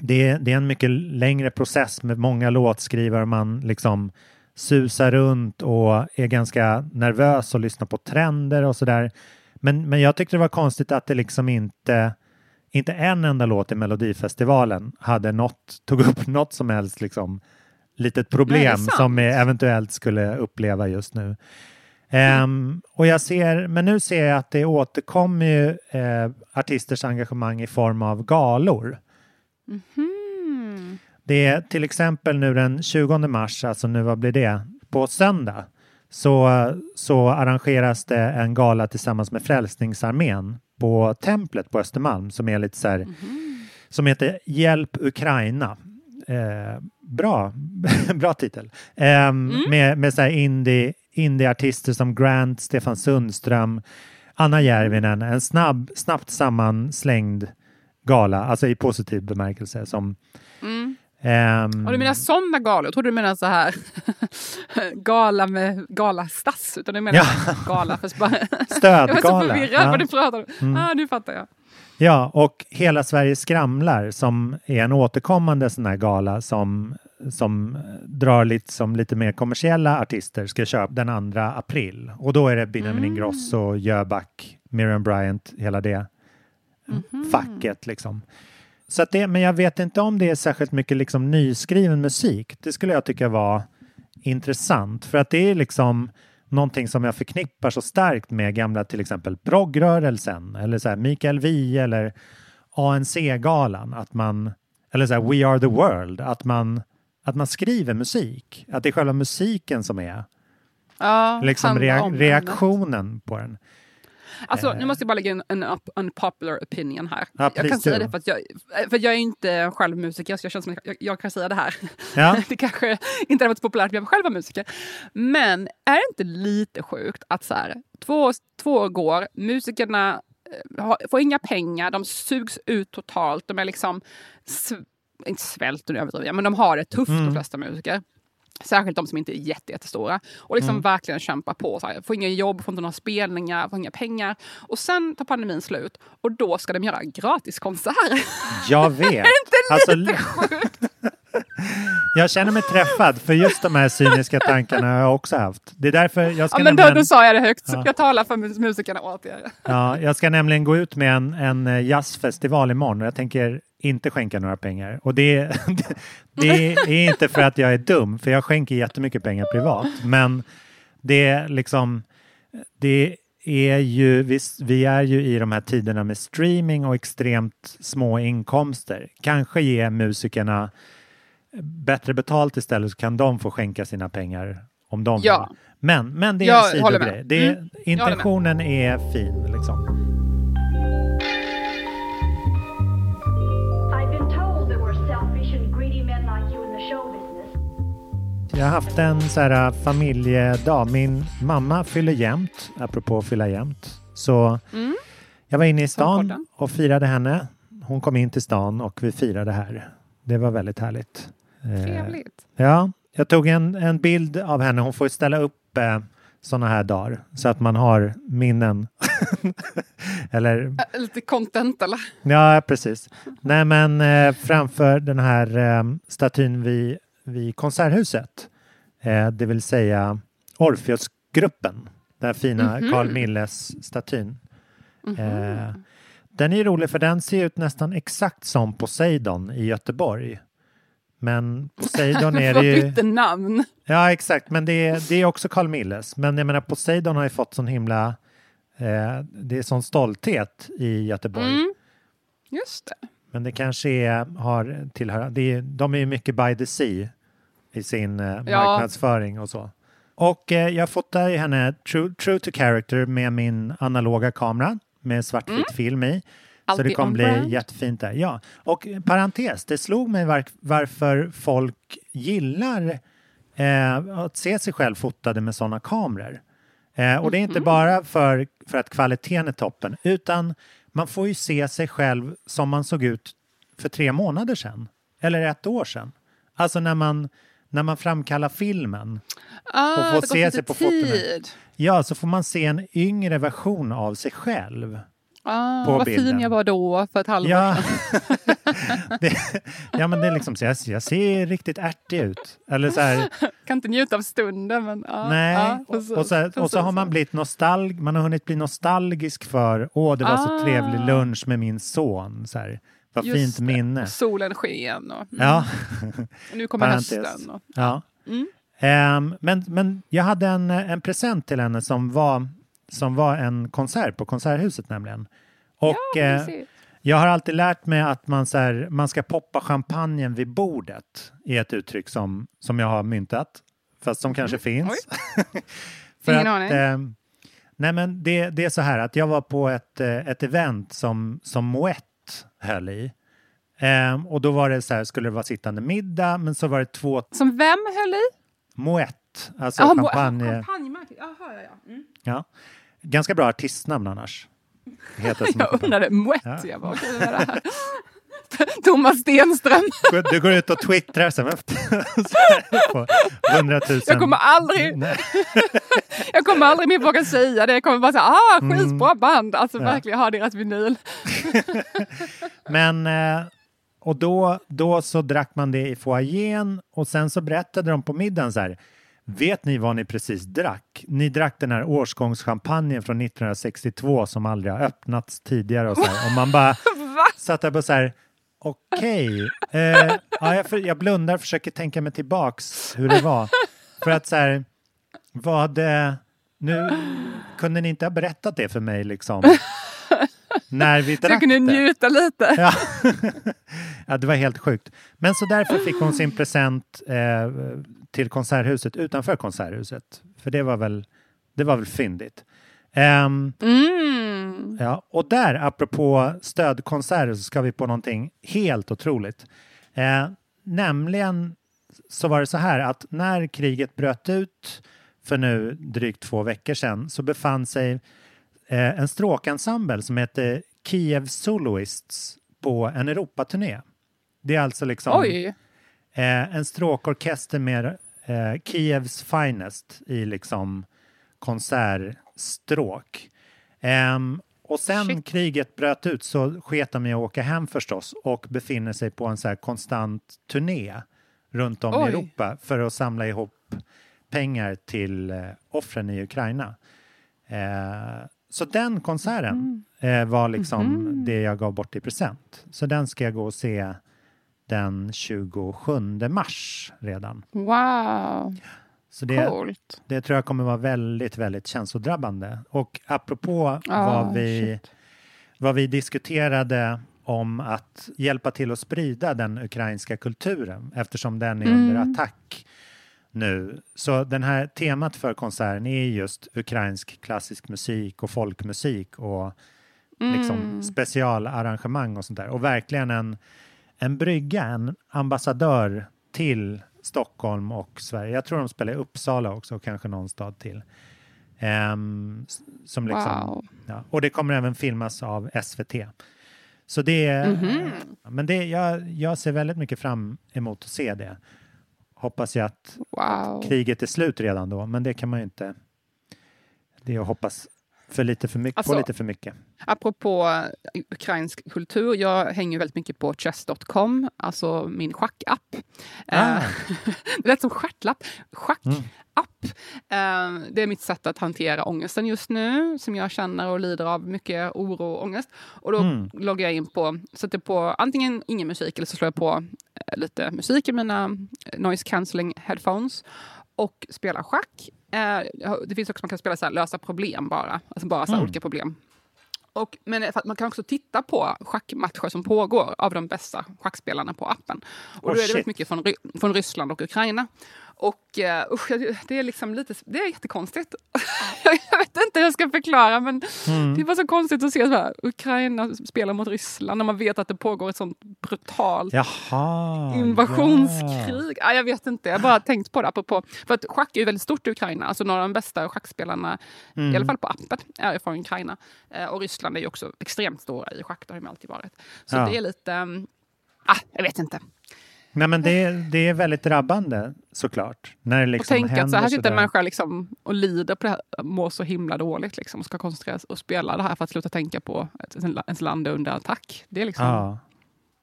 det, är, det är en mycket längre process med många låtskrivare. Man liksom susar runt och är ganska nervös och lyssnar på trender och sådär. Men, men jag tyckte det var konstigt att det liksom inte inte en enda låt i Melodifestivalen hade något, tog upp något som helst liksom, litet Nej, problem sant. som jag eventuellt skulle uppleva just nu. Ehm, och jag ser, men nu ser jag att det återkommer ju eh, artisters engagemang i form av galor. Hmm. Det är till exempel nu den 20 mars, alltså nu vad blir det, på söndag så, så arrangeras det en gala tillsammans med Frälsningsarmén på Templet på Östermalm som är lite så här, som heter Hjälp Ukraina. Eh, bra, bra titel. Ehm, Med, med så här indie, indieartister som Grant, Stefan Sundström, Anna Järvinen, en snabb, snabbt sammanslängd gala, alltså i positiv bemärkelse. Som, ehm, Och du menar sådana galor? Jag trodde du menade så här gala med galastass. Utan du menar Ja. gala för Jag var så Stödgala. förvirrad Ja. vad du pratade om. Mm. Ah, nu fattar jag. Ja, och Hela Sverige skramlar som är en återkommande sån här gala som, som drar lite som lite mer kommersiella artister ska köra den 2 april. Och då är det Benjamin Ingrosso, Jöback, Miriam Bryant, hela det facket liksom. Så det, men jag vet inte om det är särskilt mycket liksom nyskriven musik. Det skulle jag tycka var intressant för att det är liksom någonting som jag förknippar så starkt med gamla till exempel proggrörelsen eller så här Mikael Wiehe eller ANC-galan. Att man, eller så här We Are The World, att man, att man skriver musik. Att det är själva musiken som är Ja, liksom rea- reaktionen på den. Alltså, nu måste jag bara lägga in en up- unpopular opinion här. Ja, jag kan säga det för att jag, för jag är inte själv musiker, så jag känner som att jag, jag kan säga det här. Ja. det kanske inte hade varit så populärt om jag själv var musiker. Men är det inte lite sjukt att så här, två, två år går, musikerna eh, har, får inga pengar, de sugs ut totalt, de är liksom, inte svälter nu överdriver men de har det tufft Mm. de flesta musiker. Särskilt de som inte är jätte, jättestora. Och liksom Mm. verkligen kämpa på. Så här, får inga jobb, får inte några spelningar, får inga pengar. Och sen tar pandemin slut och då ska de göra gratiskonserter. Jag vet. är inte Alltså, lite sjukt? jag känner mig träffad för just de här cyniska tankarna har jag också haft. Det är därför jag ska Ja, men då, då sa jag det högt. Ja. Jag talar för mus- musikerna åt er. Ja, jag ska nämligen gå ut med en, en eh, jazzfestival imorgon och jag tänker inte skänka några pengar. Och det, det är inte för att jag är dum, för jag skänker jättemycket pengar privat. Men det är liksom, det är ju, vi, vi är ju i de här tiderna med streaming och extremt små inkomster. Kanske ge musikerna bättre betalt istället så kan de få skänka sina pengar om de Ja. vill. Men, men det är Jag en sidogrej. Mm, intentionen är fin liksom. Jag har haft en så här familjedag. Min mamma fyller jämt, apropå fylla jämt. Så Mm. jag var inne i stan och firade henne. Hon kom in till stan och vi firade här. Det var väldigt härligt. Eh, Trevligt. Ja, jag tog en, en bild av henne. Hon får ställa upp eh, sådana här dagar så att man har minnen. eller, Äh, Lite content eller? ja, precis. Nej, men eh, framför den här eh, statyn vid, vid Konserthuset, eh, det vill säga Orfeusgruppen, den fina Mhm. Carl Milles-statyn. Eh, den är rolig för den ser ut nästan exakt som Poseidon i Göteborg. Men Poseidon är det ju... bytte namn? Ja, exakt. Men det är, det är också Carl Milles. Men jag menar, Poseidon har ju fått sån himla... Eh, det är sån stolthet i Göteborg. Mm. Just det. Men det kanske är, har tillhör... Det är, de är ju mycket by the sea i sin eh, marknadsföring och så. Och eh, jag fotar ju henne true, true to character med min analoga kamera med svartvit film i. Så det kommer bli brand. jättefint där. Ja, och eh, parentes, det slog mig var, varför folk gillar eh, att se sig själv fotade med sådana kameror. Eh, och det är inte bara för, för att kvaliteten är toppen, utan man får ju se sig själv som man såg ut för tre månader sedan. Eller ett år sedan. Alltså när man, när man framkallar filmen. Ah, Och få det se sig på fotona. tid. Ja, så får man se en yngre version av sig själv. Ah, på vad bilden. fin jag var då för ett halvår Ja, det, ja men det är liksom så jag, jag ser riktigt ärtig ut. Eller så här, Kan inte njuta av stunden men ja. nej. och, precis, och, så, här- och så har precis. man blivit nostalg, man har hunnit bli nostalgisk för, åh det var så Ah. trevlig lunch med min son. Så här, vad Just fint det. minne. Solen sken och, mm. Ja. och nu kommer Parentes. hösten. Och, Ja. Mm. Ehm, men, men jag hade en, en present till henne som var, som var en konsert på Konserthuset nämligen. Och Ja, eh, jag har alltid lärt mig att man, så här, man ska poppa champagnen vid bordet är ett uttryck som, som jag har myntat, fast som kanske finns. För Ingen att, aning. ehm, nej men det, det är så här att jag var på ett, eh, ett event som, som Moët höll i. Ehm, och då var det så här, skulle det vara sittande middag, men så var det två Som vem höll i? Moët, alltså champagne. Champagnemärket. Jaha, ja, ja. Mm. Ja. Ganska bra artistnamn annars. Jag undrade, Moët. Ja. Jag bara, okej, vad är det här? Thomas Stenström. Du går ut och twittrar här på 100 000. Jag kommer aldrig, Nej. jag kommer aldrig mer våga säga det. Jag kommer bara säga, ah, skitbra band. Alltså Mm. Ja. verkligen ha deras vinyl. Men, eh, och då, då så drack man det i foajén och sen så berättade de på middagen så här. Vet ni vad ni precis drack? Ni drack den här årsgångschampagnen från 1962 som aldrig har öppnats tidigare och så här. Och man bara satt där på så här. Okej, eh, ja, jag, för, jag blundar och försöker tänka mig tillbaks hur det var. För att så här, vad, nu kunde ni inte ha berättat det för mig liksom. När vi drack jag kunde det. njuta lite. Ja. ja, det var helt sjukt. Men så därför fick hon sin present eh, till Konserthuset utanför Konserthuset. För det var väl, det var väl fyndigt. Ehm, Mm. ja, och där, apropå stödkonserter, så ska vi på någonting helt otroligt. Eh, nämligen så var det så här att när kriget bröt ut för nu drygt två veckor sedan så befann sig eh, en stråkensemble som heter Kiev Soloists på en Europaturné. Det är alltså liksom eh, en stråkorkester med eh, Kievs finest i liksom konsertstråk. Ehm, och sen Shit. kriget bröt ut så sket de i att åka hem förstås och befinner sig på en så konstant turné runt om i Oj. Europa för att samla ihop pengar till eh, offren i Ukraina. Eh, så den konserten eh, var liksom det jag gav bort i present. Så den ska jag gå och se den 27 mars redan. Wow, Så det, coolt. det tror jag kommer vara väldigt, väldigt känslodrabbande. Och apropå Ah, vad, vi, vad vi diskuterade om att hjälpa till att sprida den ukrainska kulturen eftersom den är under Mm. attack nu. Så den här temat för konserten är just ukrainsk klassisk musik och folkmusik och liksom Mm. specialarrangemang och sånt där. Och verkligen en, en brygga, en ambassadör till Stockholm och Sverige. Jag tror de spelar i Uppsala också och kanske någon stad till. S- som liksom, Wow. ja, och det kommer även filmas av SVT. Så det är, Mhm. men det, jag, jag ser väldigt mycket fram emot att se det. Hoppas jag att Wow. kriget är slut redan då, men det kan man ju inte det är att hoppas för lite för mycket, Alltså- på lite för mycket. Apropå eh, ukrainsk kultur, jag hänger väldigt mycket på chess.com, alltså min schackapp. Ah. Eh, det lät som stjärtlapp. Schackapp. Eh, det är mitt sätt att hantera ångesten just nu, som jag känner och lider av mycket oro och ångest. Och då Mm. loggar jag in på, sätter på antingen ingen musik eller så slår jag på lite musik i mina noise cancelling headphones och spelar schack. Eh, det finns också man kan spela så här, lösa problem bara, alltså bara så här, Mm. olika problem. Och, men man kan också titta på schackmatcher som pågår av de bästa schackspelarna på appen. Och Oh, då är det shit. väldigt mycket från, från Ryssland och Ukraina. Och uh, usch, det är liksom lite, det är jättekonstigt. jag vet inte hur jag ska förklara men Mm. det var så konstigt att se så här, Ukraina spela mot Ryssland när man vet att det pågår ett sånt brutalt Jaha. invasionskrig. Ja, jag vet inte, jag har bara tänkt på det. Apropå, för att schack är ju väldigt stort i Ukraina. Alltså några av de bästa schackspelarna, Mm. i alla fall på appen, är från Ukraina. Eh, och Ryssland är ju också extremt stora i schack, det har de alltid varit. Så Ja. det är lite... um, ah, jag vet inte. Nej, men det, det är väldigt drabbande såklart. När det liksom och tänka att så här sitter en människa liksom och lider på det här, mår så himla dåligt liksom, och ska koncentrera sig och spela det här för att sluta tänka på att ens land är under attack. Det är liksom... Ja.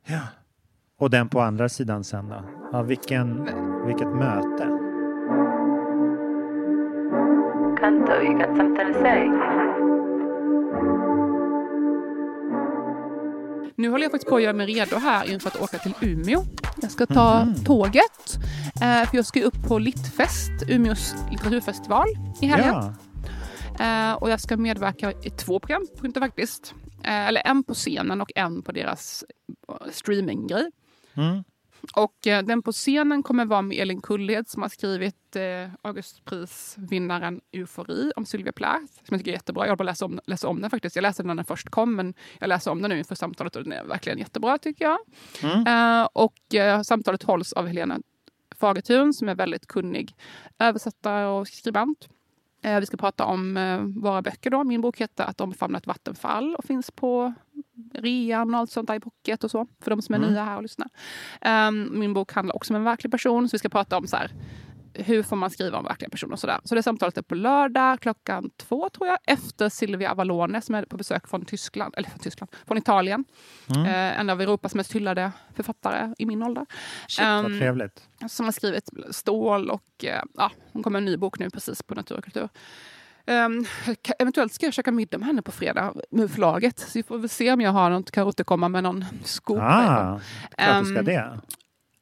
ja. Och den på andra sidan sen då? Ja, vilken, vilket möte. Nu håller jag faktiskt på att göra mig redo här inför att åka till Umeå. Jag ska ta tåget, eh, för jag ska upp på Littfest, Umeås litteraturfestival i helgen. Ja. Eh, och jag ska medverka i två programpunkter faktiskt. Eh, eller en på scenen och en på deras streaminggrej. Mm. Och eh, den på scenen kommer vara med Elin Kullhed som har skrivit eh, Augustprisvinnaren Eufori om Sylvia Plath. Som jag tycker är jättebra. Jag håller på att läsa om, läsa om den faktiskt. Jag läste den när den först kom men jag läser om den nu inför samtalet och den är verkligen jättebra tycker jag. Eh, och eh, samtalet hålls av Helena Fagertun som är väldigt kunnig översättare och skribent. Eh, vi ska prata om eh, våra böcker. Då. Min bok heter Att omfamna ett vattenfall och finns på rean och allt sånt där i pocket och så. För de som är Mm. nya här och lyssnar. Um, min bok handlar också om en verklig person. Så vi ska prata om så här, hur får man skriva om verkliga personer och sådär. Så det samtalet är på lördag klockan två tror jag. Efter Silvia Avalone som är på besök från Tyskland, eller från Tyskland, från Italien. Mm. Eh, en av Europas mest hyllade författare i min ålder. Shit, Ehm, trevligt. som har skrivit Stål och eh, ja, hon kommer en ny bok nu precis på Natur och kultur. Ka- eventuellt ska jag käka middag med henne på fredag med förlaget. Så vi får väl se om jag har något, kan återkomma med någon scoop. Ah, klart du ska Ehm, det.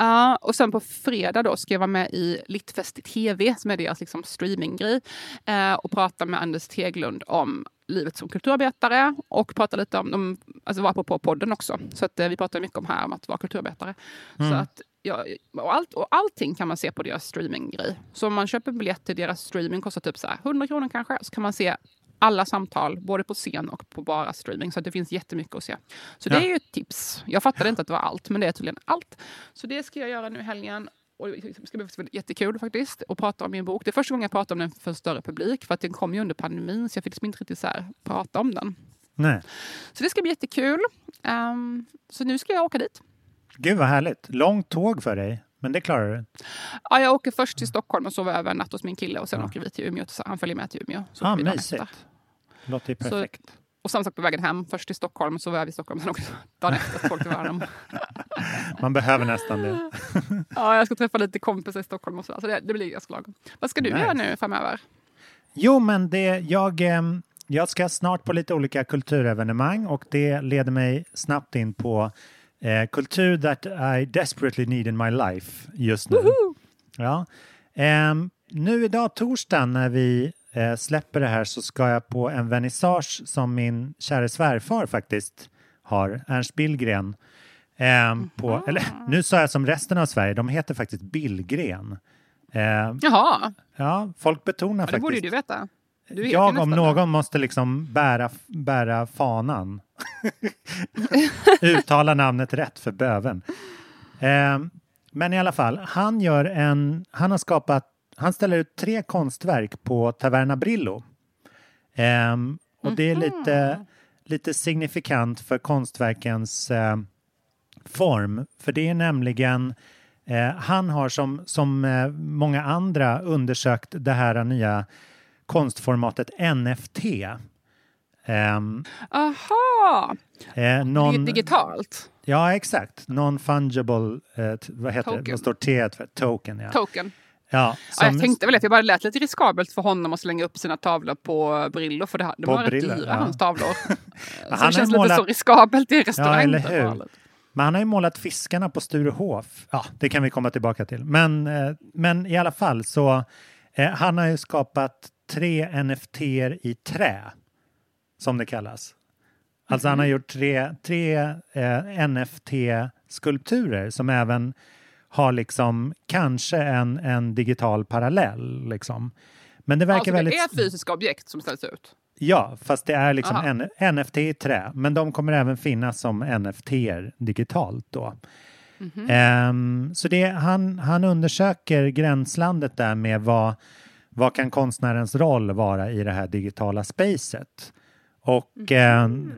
Ja, och sen på fredag då ska jag vara med i Littfest i TV, som är deras liksom streaminggrej, eh, och prata med Anders Teglund om livet som kulturarbetare och prata lite om, om alltså vara på, podden också. Så att, eh, vi pratar mycket om här om att vara kulturarbetare. Så Mm. att, ja, och, allt, och allting kan man se på deras streaminggrej. Så om man köper biljett till deras streaming kostar typ så här 100 kronor kanske, så kan man se alla samtal, både på scen och på bara streaming. Så det finns jättemycket att se. Så det Ja. är ju ett tips. Jag fattade inte att det var allt, men det är tydligen allt. Så det ska jag göra nu i helgen. Och det ska bli jättekul faktiskt att prata om min bok. Det är första gången jag pratar om den för en större publik. För att den kom ju under pandemin så jag fick liksom inte riktigt så här prata om den. Nej. Så det ska bli jättekul. Ehm, så nu ska jag åka dit. Gud vad härligt. Långt tåg för dig, men det klarar du. Ja, jag åker först till Stockholm och sover över en natt hos min kille och sen åker vi till Umeå. Han följer med till Umeå. Så Ah, mysigt. Låter ju Så- perfekt. Och samma sak på vägen hem. Först till Stockholm, så var vi i Stockholm, sen vi dagen efter till Värnamo. Man behöver nästan det. Ja, jag ska träffa lite kompisar i Stockholm och så. Så det, det blir ganska lagom. Vad ska du Nice. göra nu framöver? Jo, men det, jag, ehm, jag ska snart på lite olika kulturevenemang och det leder mig snabbt in på eh, kultur that I desperately need in my life just nu. Ja. Ehm, nu idag, torsdag, när vi eh, släpper det här så ska jag på en vernissage som min kära svärfar faktiskt har, Ernst Billgren. Ehm, på, eller, nu sa jag som resten av Sverige, de heter faktiskt Billgren. Ehm, Jaha, ja, folk betonar ja, det faktiskt borde ju du veta. Du jag om någon måste liksom bära, bära fanan. Uttala namnet rätt för böven. Eh, men i alla fall, han gör en, han har skapat, han ställer ut tre konstverk på Taverna Brillo. Eh, och det är lite, lite signifikant för konstverkens eh, form. För det är nämligen Eh, han har som, som eh, många andra undersökt det här nya konstformatet NFT. Ehm, Aha! eh, Det är non, digitalt. Ja, exakt. Non-fungible, eh, vad heter det? Token. Vad står T för? Token, ja. Token. Ja Ja, som- jag tänkte väl att det bara lät lite riskabelt för honom att slänga upp sina tavlor på Brillo för det, de På var rätt Brillo, dyra, ja. hans tavlor. så han det känns målat- lite så riskabelt i Ja, restaurang. eller hur? Men han har ju målat fiskarna på Sturehof. Ja, det kan vi komma tillbaka till. Men, eh, men i alla fall så eh, han har ju skapat tre NFT i trä, som det kallas. Alltså han har gjort tre, tre eh, NFT-skulpturer som även har liksom kanske en, en digital parallell. Liksom. Men det verkar Alltså väldigt... det är fysiska objekt som ställs ut. Ja, fast det är liksom en, NFT i trä. Men de kommer även finnas som NFT digitalt då. Mhm. Ehm, så det, han, han undersöker gränslandet där med vad, vad kan konstnärens roll vara i det här digitala spacet. Och Mhm. ehm,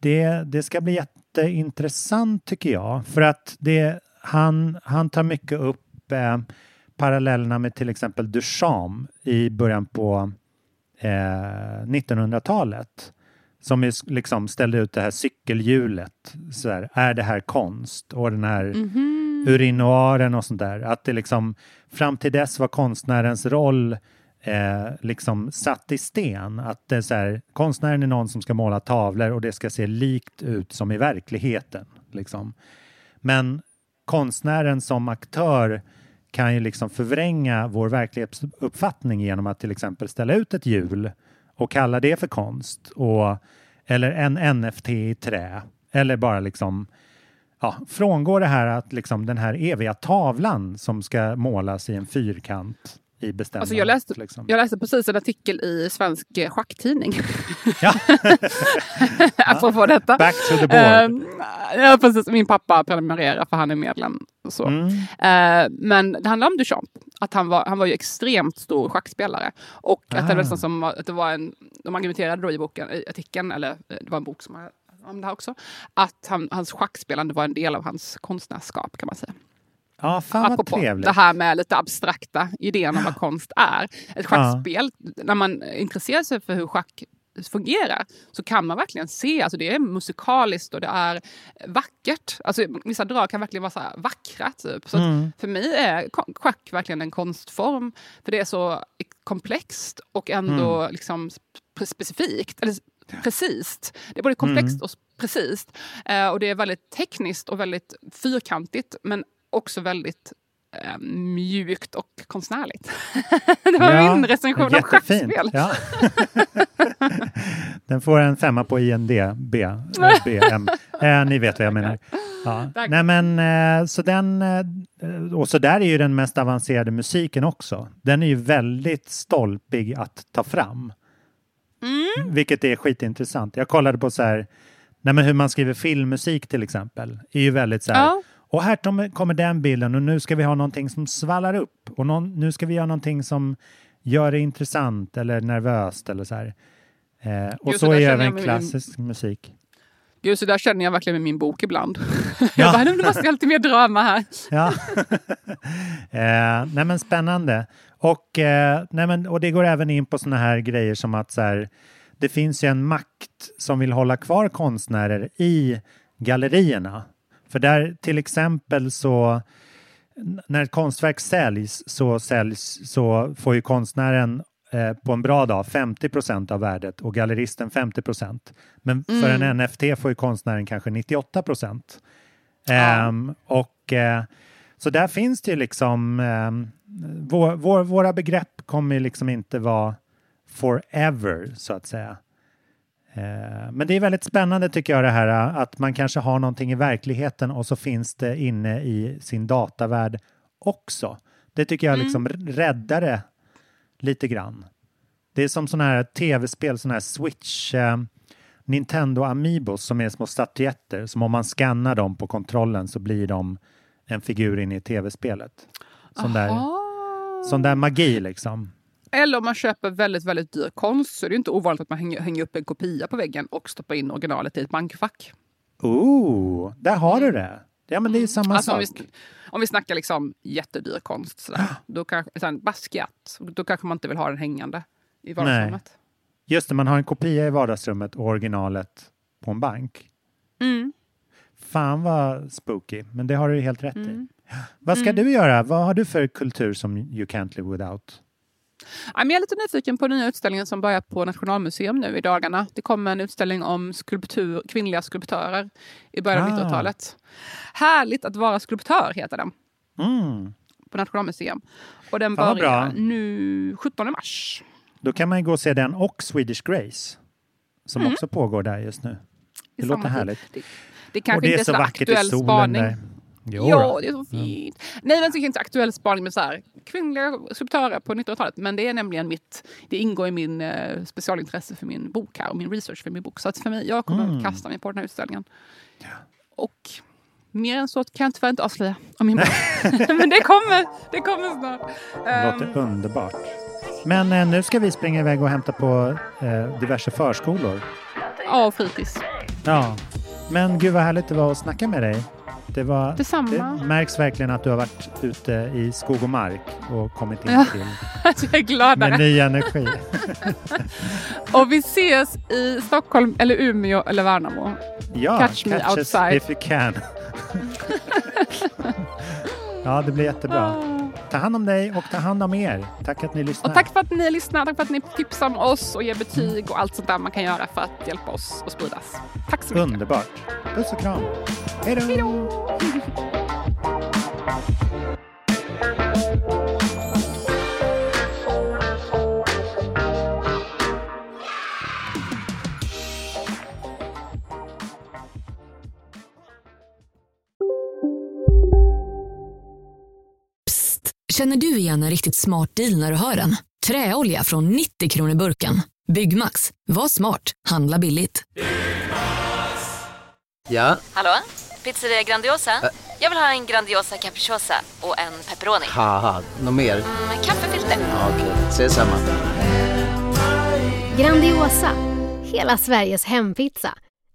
det, det ska bli jätteintressant tycker jag. För att det, han, han tar mycket upp eh, parallellerna med till exempel Duchamp i början på eh, 1900-talet. Som liksom ställde ut det här cykelhjulet. Så här, är det här konst? Och den här Mhm. urinoaren och sånt där. Att det liksom fram till dess var konstnärens roll eh, liksom satt i sten. Att det är så här, konstnären är någon som ska måla tavlor och det ska se likt ut som i verkligheten. Liksom. Men konstnären som aktör kan ju liksom förvränga vår verklighetsuppfattning genom att till exempel ställa ut ett hjul och kalla det för konst. Och, eller en NFT i trä. Eller bara liksom ja, frångå det här att liksom den här eviga tavlan som ska målas i en fyrkant i bestämda... Alltså jag, läste, liksom. jag läste precis en artikel i Svensk eh, Schacktidning. Ja. Apropå detta. Back to the board. Ehm, ja, precis. Min pappa prenumererar för han är medlem. Så. Mm. Eh, men det handlar om Duchamp. Att han, var, han var ju extremt stor schackspelare. Och att det, Ah. var nästan som, att det var en, de argumenterade då i, boken, i artikeln, eller eh, det var en bok som om det här också, att han, hans schackspelande var en del av hans konstnärskap kan man säga. Ja, fan Apropå trevligt. det här med lite abstrakta idén om vad konst är. Ett schackspel, när man intresserar sig för hur schack fungerar så kan man verkligen se, alltså det är musikaliskt och det är vackert. Alltså vissa drag kan verkligen vara så vackra. Typ. Så Mm. För mig är schack verkligen en konstform. För det är så komplext och ändå Mm. liksom spe- specifikt. Eller precis. Det är både komplext Mm. och precis. Eh, och det är väldigt tekniskt och väldigt fyrkantigt men också väldigt eh, mjukt och konstnärligt. det var Ja, min recension av schackspel. Ja. Den får en femma på INDB. eh, BM. Eh, ni vet vad jag menar. Ja. Nej, men, eh, så den, eh, och så där är ju den mest avancerade musiken också. Den är ju väldigt stolpig att ta fram. Mm. Vilket är skitintressant. Jag kollade på så här, nej men hur man skriver filmmusik till exempel. är ju väldigt så här, Ja. Och här kommer den bilden och nu ska vi ha någonting som svallar upp. Och någon, nu ska vi göra någonting som gör det intressant eller nervöst eller så här. Eh, och Gud, så är även klassisk musik. Gud, så där känner jag verkligen med min bok ibland. Ja. jag bara, nu måste jag lite mer drama här. Ja. eh, nej men spännande. Och, eh, nej men, och det går även in på såna här grejer som att så här, det finns ju en makt som vill hålla kvar konstnärer i gallerierna. För där till exempel så när ett konstverk säljs så, säljs, så får ju konstnären eh, på en bra dag 50 procent av värdet och galleristen 50 procent. Men för Mm. en NFT får ju konstnären kanske 98 procent. Ja. Ehm, och eh, så där finns det ju liksom, ehm, vår, vår, våra begrepp kommer ju liksom inte vara forever så att säga. Eh, Men det är väldigt spännande tycker jag det här eh, att man kanske har någonting i verkligheten och så finns det inne i sin datavärld också. Det tycker jag liksom räddar det lite grann. Det är som sådana här tv-spel, sådana här Switch, eh, Nintendo Amiibos som är små statyetter som om man skannar dem på kontrollen så blir de en figur in i tv-spelet. Sån där, sån där magi liksom. Eller om man köper väldigt, väldigt dyr konst så är det inte ovanligt att man hänger, hänger upp en kopia på väggen och stoppar in originalet i ett bankfack. Oh, där har du det. Ja, men det är ju samma Alltså om, sak. vi, om vi snackar liksom jättedyr konst, sådär, då kanske, sen Basquiat, då kanske man inte vill ha den hängande i vardagsrummet. Just det, man har en kopia i vardagsrummet och originalet på en bank. Mm. Fan vad spooky, men det har du helt rätt i. Mm. Vad ska Mm. du göra? Vad har du för kultur som you can't live without? Jag är lite nyfiken på den nya utställningen som börjar på Nationalmuseum nu i dagarna. Det kommer en utställning om skulptur, kvinnliga skulptörer i början av Ah. 1900-talet. Härligt att vara skulptör heter den Mm. på Nationalmuseum. Och den Fan börjar bra. nu 17 mars. Då kan man ju gå och se den och Swedish Grace som Mm. också pågår där just nu. Det låter härligt. Det, det kanske och det inte är så så vackert i solen spaning. där. Jo ja. Mm. det är så fint. Nej, men det är inte aktuell spaning med så här, kvinnliga skulptörer på 1900-talet. Men det är nämligen mitt, det ingår i min eh, specialintresse för min bok här och min research för min bok. Så att för mig, jag kommer Mm. att kasta mig på den här utställningen. Och mer än så kan jag tyvärr inte avslöja om min bok. men det kommer, det kommer snart. Det låter underbart. Men eh, nu ska vi springa iväg och hämta på eh, diverse förskolor. ja, och fritids. Ja, men gud vad härligt det var att snacka med dig. Det, var, Detsamma. det märks verkligen att du har varit ute i skog och mark och kommit in Ja. till jag är gladare. med ny energi. Och vi ses i Stockholm, eller Umeå eller Värnamo. Ja, Catch me us outside. if you can. ja, det blir jättebra. Ta hand om dig och ta hand om er. Tack att ni lyssnar. Och tack för att ni lyssnar, tack för att ni tipsar om oss och ger betyg och allt sånt där man kan göra för att hjälpa oss att spridas. Tack så mycket. Underbart. Puss och kram. Hej då! Känner du igen en riktigt smart deal när du hör den? Träolja från 90 kronor burken. Byggmax. Var smart. Handla billigt. Ja, Hallå? Pizzeria Grandiosa? Jag vill ha en Grandiosa capriciosa och en pepperoni. något mer? Med kaffefilter. Ja, Okej, ses samma. Grandiosa, hela Sveriges hempizza.